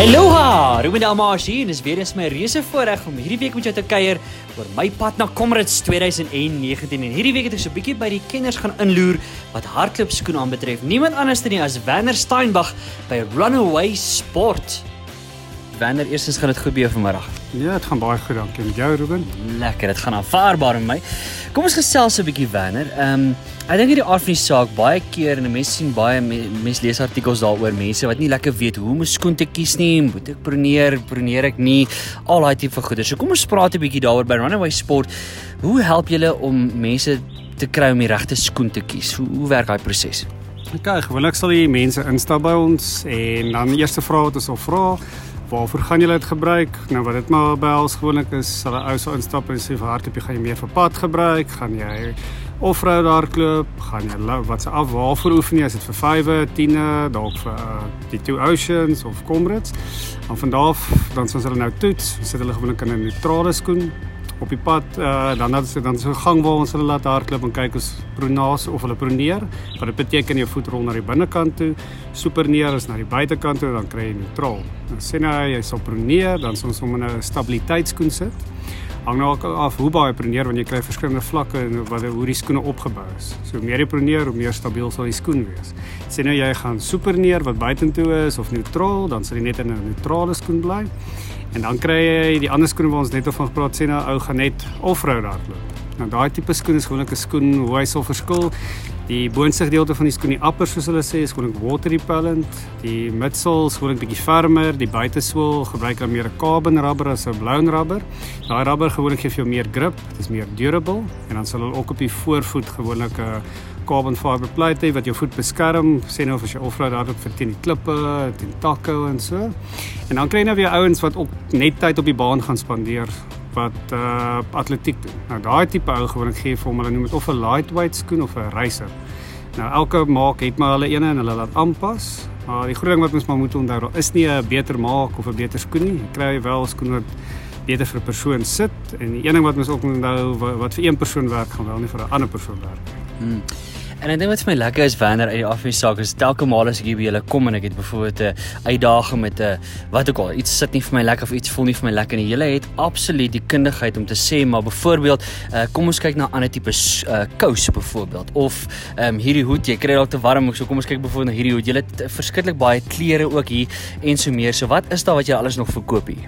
Aloha, Ruben Almaas hier en dis weer eens my reuse voorreg om hierdie week met jou te kuier oor my pad na Comrades 2019 en hierdie week het ek so 'n bietjie by die kenners gaan inloer wat hardloop skoene aanbetref. Niemand anders nie as Werner Steinbach by Runaway Sport. Werner, eerstens gaan dit goed by jou vanmiddag. Ja, dit gaan baie goed, dankie. Met jou, Ruben? Lekker, dit gaan aanvaarbaar met my. Kom ons gesels 'n bietjie Werner. Ehm um, ek dink hierdie aard van die saak baie keer en mense sien baie mense lees artikels daaroor mense wat nie lekker weet hoe om 'n skoen te kies nie, moet ek proneer, proneer ek nie, al daai tipe goeder. So kom ons praat 'n bietjie daaroor by Runaway Sport. Hoe help julle om mense te kry om die regte skoen te kies? Hoe hoe werk daai proses? Okay, gewoonlik sal die mense instap by ons en dan die eerste vraag wat ons sal vra waarvoor gaan julle dit gebruik? Nou wat dit maar behels gewoonlik is sal 'n ou sou instap en sê vir hardloop jy gaan jy meer vir pad gebruik, gaan jy offroad hardloop, gaan jy wat se af waarvoor oefen jy? Is dit vir 5e, 10e, dalk vir uh, die Two Oceans of Comrades? Van daar af dan sal hulle nou toets, sit hulle gewoonlik in 'n neutrale skoen op die pad uh, dan dan dan so 'n gang waar ons hulle laat hardloop en kyk ons pronaas of hulle proneer wat dit beteken jou voet rol na die binnekant toe superneer is na die buitekant toe dan kry jy neutraal. Dan sê nou jy sal proneer dan ons hom in 'n stabiliteitskoen sit hang nou af hoe baie proneer want jy kry verskillende vlakke en wat hoe die skoene opgebou is so meer jy proneer hoe meer stabiel sal die skoen wees sê nou jy gaan superneer wat buitentoe is of neutraal dan sal jy net in 'n neutrale skoen bly En dan kry jy die ander skoene wat ons net van gepraat sê nou ou gaan net offroad hardloop. Nou daai tipe skoen is gewoonlik 'n skoen hoe hy sal verskil. Die boonste gedeelte van die skoen, die upper soos hulle sê, is gewoonlik water repellent. Die midsole is gewoonlik bietjie fermer, die buitesool gebruik dan meer 'n carbon rubber as 'n blown rubber. Daai rubber gewoonlik gee vir jou meer grip, dit is meer durable en dan sal hulle ook op die voorvoet gewoonlik 'n carbon fiber plate wat jou voet beskerm, sê nou as jy offroad hardloop vir teen die klippe, teen takke en so. En dan kry jy nou weer ouens wat ook net tyd op die baan gaan spandeer wat uh atletiek doen. Nou daai tipe ou gewoonlik gee vir hom hulle noem dit of 'n lightweight skoen of 'n racer. Nou elke maak het maar hulle ene en hulle laat aanpas. Maar die groot ding wat ons maar moet onthou, daar is nie 'n beter maak of 'n beter skoen nie. Jy kry wel skoene wat beter vir 'n persoon sit en die een ding wat ons ook moet onthou wat vir een persoon werk, gaan wel nie vir 'n ander persoon werk nie. Hmm. En ek dink wat vir my lekker is wanneer uit die afwees saak is telke maal as ek hier by julle kom en ek het byvoorbeeld 'n uitdaging met 'n wat ook al iets sit nie vir my lekker of iets voel nie vir my lekker nie. Julle het absoluut die kundigheid om te sê maar byvoorbeeld uh, kom ons kyk na ander tipe uh, kous byvoorbeeld of um, hierdie hoed jy kry dalk te warm so kom ons kyk byvoorbeeld na hierdie hoed. Julle het verskriklik baie klere ook hier en so meer. So wat is daar wat jy alles nog verkoop hier?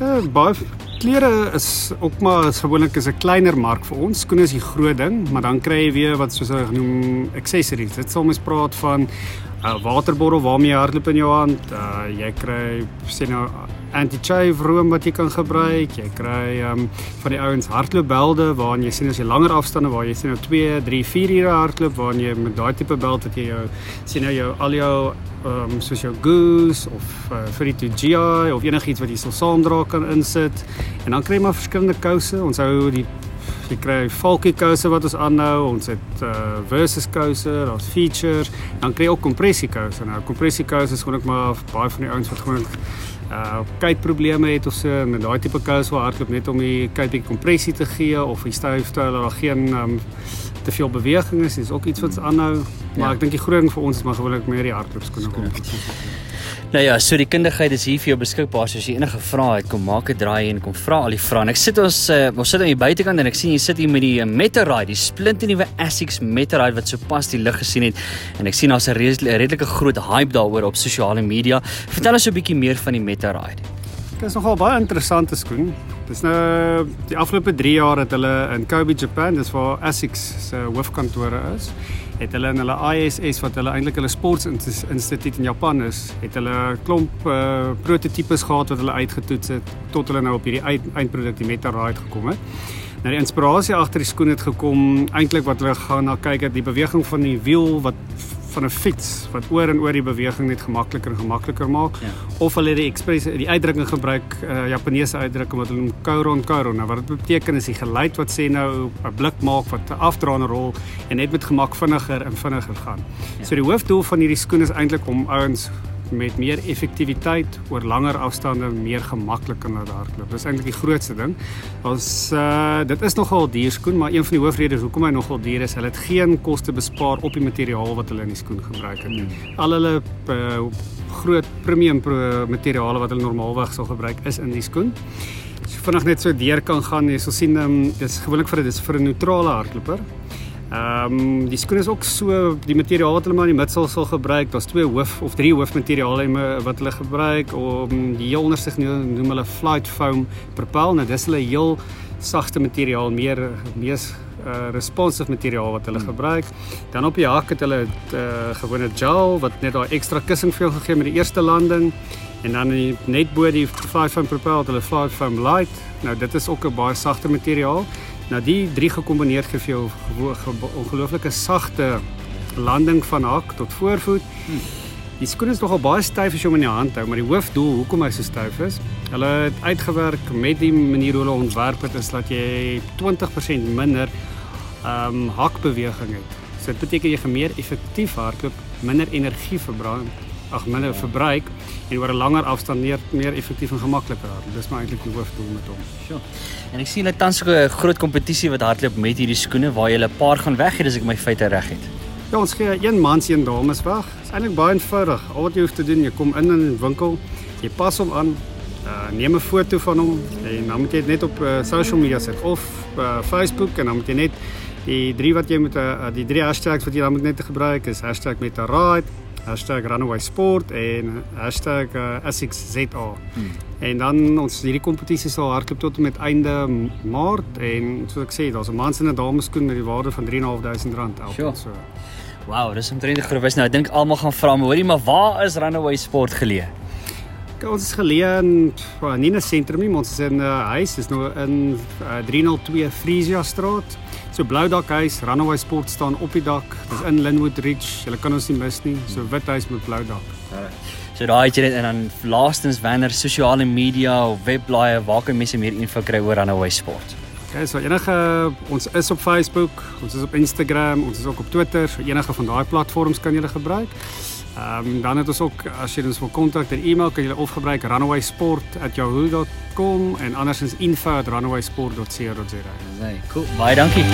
Uh, baie klere is ook maar is gewoonlik is 'n kleiner mark vir ons. Skoene is die groot ding, maar dan kry jy weer wat soos hulle genoem accessories. Dit sal mens praat van 'n uh, waterbottel waarmee jy hardloop in jou hand. Uh, jy kry sê nou anti-chave room wat jy kan gebruik. Jy kry um van die ouens hardloopbelde waarin jy sien as jy langer afstande waar jy sien nou 2, 3, 4 ure hardloop waarin jy met daai tipe beld wat jy jou sien nou jou al jou um soos jou Goose of uh, vir die GI of enigiets wat jy sal saamdra kan insit. En dan kry jy maar verskillende kouse. Ons hou die jy kry Falky kouse wat ons aanhou. Ons het uh versus kouse, daar's features. Dan kry jy ook kompressie kouse. Nou kompressie kouse is gewoonlik maar baie van die ouens wat gewoonlik uh kyk probleme het of so met daai tipe kouse waar hardloop net om die kyk bietjie kompressie te gee of die styf te hou daar geen um te veel beweging is, is ook iets wat aanhou. Maar ja. ek dink die groot ding vir ons is maar gewoonlik meer die hardloopskoene kom. Nou ja, so die kundigheid is hier vir jou beskikbaar. So as jy enige vrae het, kom maak 'n draai en kom vra al die vrae. Ek sit ons uh, ons sit aan die buitekant en ek sien jy sit hier met die uh, Meteorite, die splinte nuwe Asics Meteorite wat sopas die lig gesien het. En ek sien daar's 'n redelike groot hype daaroor op sosiale media. Vertel ons 'n bietjie meer van die Meteorite. Dit is nogal baie interessante skoen. Dis nou die afgelope 3 jaar het hulle in Kobe, Japan, dis waar Asics se hoofkantore is het hulle in hulle ISS wat hulle eintlik hulle sportsinstituut in Japan is, het hulle 'n klomp uh, prototipes gehad wat hulle uitgetoets het tot hulle nou op hierdie eindproduk die Metaride gekom het. Nou die inspirasie agter die skoen het gekom eintlik wat hulle gaan na kyk het die beweging van die wiel wat van 'n fiets wat oor en oor die beweging net gemakliker en gemakliker maak ja. of hulle die ekspres die uitdrukking gebruik uh, Japaneese uitdrukking wat hulle noem kouron kouron nou wat dit beteken is die geluid wat sê nou 'n blik maak wat 'n afdraande rol en net met gemak vinniger en vinniger gaan. Ja. So die hoofdoel van hierdie skoen is eintlik om ouens met meer effektiwiteit oor langer afstande meer gemaklik kan laat hardloop. Dis eintlik die grootste ding. Ons uh dit is nogal duur skoen, maar een van die hoofredes hoekom hy nogal duur is, hulle het geen koste bespaar op die materiaal wat hulle in die skoen gebruik het nie. Al hulle uh, groot premium materiale wat hulle normaalweg sal gebruik is in die skoen. As jy vinnig net so deur kan gaan, jy sal sien um, dis gewoonlik vir dit is vir 'n neutrale hardloper. Ehm um, die skoen is ook so die materiaal wat hulle maar in die midsel sal gebruik. Daar's twee hoof of drie hoofmateriale wat hulle gebruik om die heel onderste noem hulle flight foam propel. Nou dis hulle heel sagte materiaal, meer mees uh, responsive materiaal wat hulle hmm. gebruik. Dan op die hak het hulle 'n uh, eh, gewone gel wat net daai ekstra kussing vir jou gegee met die eerste landing. En dan net bo die flight foam propel het hulle flight foam light. Nou dit is ook 'n baie sagte materiaal. Nou die drie gekombineer gee vir jou ongelooflike sagte landing van hak tot voorvoet. Die skoen is nogal baie styf as jy hom in die hand hou, maar die hoofdoel hoekom hy so styf is, hulle het uitgewerk met die manier hoe hulle ontwerp het is dat jy 20% minder ehm um, hakbeweging het. So dit beteken jy gaan meer effektief hardloop, minder energie verbrand, ag minder verbruik en oor 'n langer afstand meer meer effektief en gemakliker. Dis maar eintlik die hoofdoel met hom. Sjoe. En ek sien dat tans 'n groot kompetisie wat hardloop met hierdie skoene waar jy 'n paar gaan weggee as ek my feite reg het. Ja, ons gee een mans een dames weg. Dis eintlik baie eenvoudig. Al wat jy hoef te doen, jy kom in in 'n winkel, jy pas hom aan, uh, neem 'n foto van hom en dan moet jy dit net op uh, social media sit of uh, Facebook en dan moet jy net die drie wat jy moet uh, die drie hashtags wat jy dan moet net gebruik is #metaride #runawaysport en #SXZA. Hmm. En dan ons hierdie kompetisie sal hardloop tot en met einde Maart en soos ek sê, daar's 'n mans en 'n dames skoen met die waarde van 3.500 rand elk. Sure. So. Wow, dis omtrent groot wys nou. Ek dink almal gaan vra, hoorie, maar waar is Runaway Sport geleë? Ons is geleë in nie 'n sentrum nie, ons is in 'n uh, huis, is nou in uh, 302 Frisia straat. So blou dak huis, Runaway Sport staan op die dak. Dis in Linwood Ridge. Jy kan ons nie mis nie. So wit huis met blou dak. So daai het jy dit en dan laastens wanneer sosiale media of webblaaie waar kan mense meer info kry oor Runaway Sport? Okay, so enige ons is op Facebook, ons is op Instagram, ons is ook op Twitter, so enige van daai platforms kan jy gebruik. Ehm um, dan het ons ook as jy ons wil kontak, dan e-mail kan jy of gebruik runawaysport@yahoo.com en andersins info@runawaysport.co.za. Nee, cool. Baie dankie.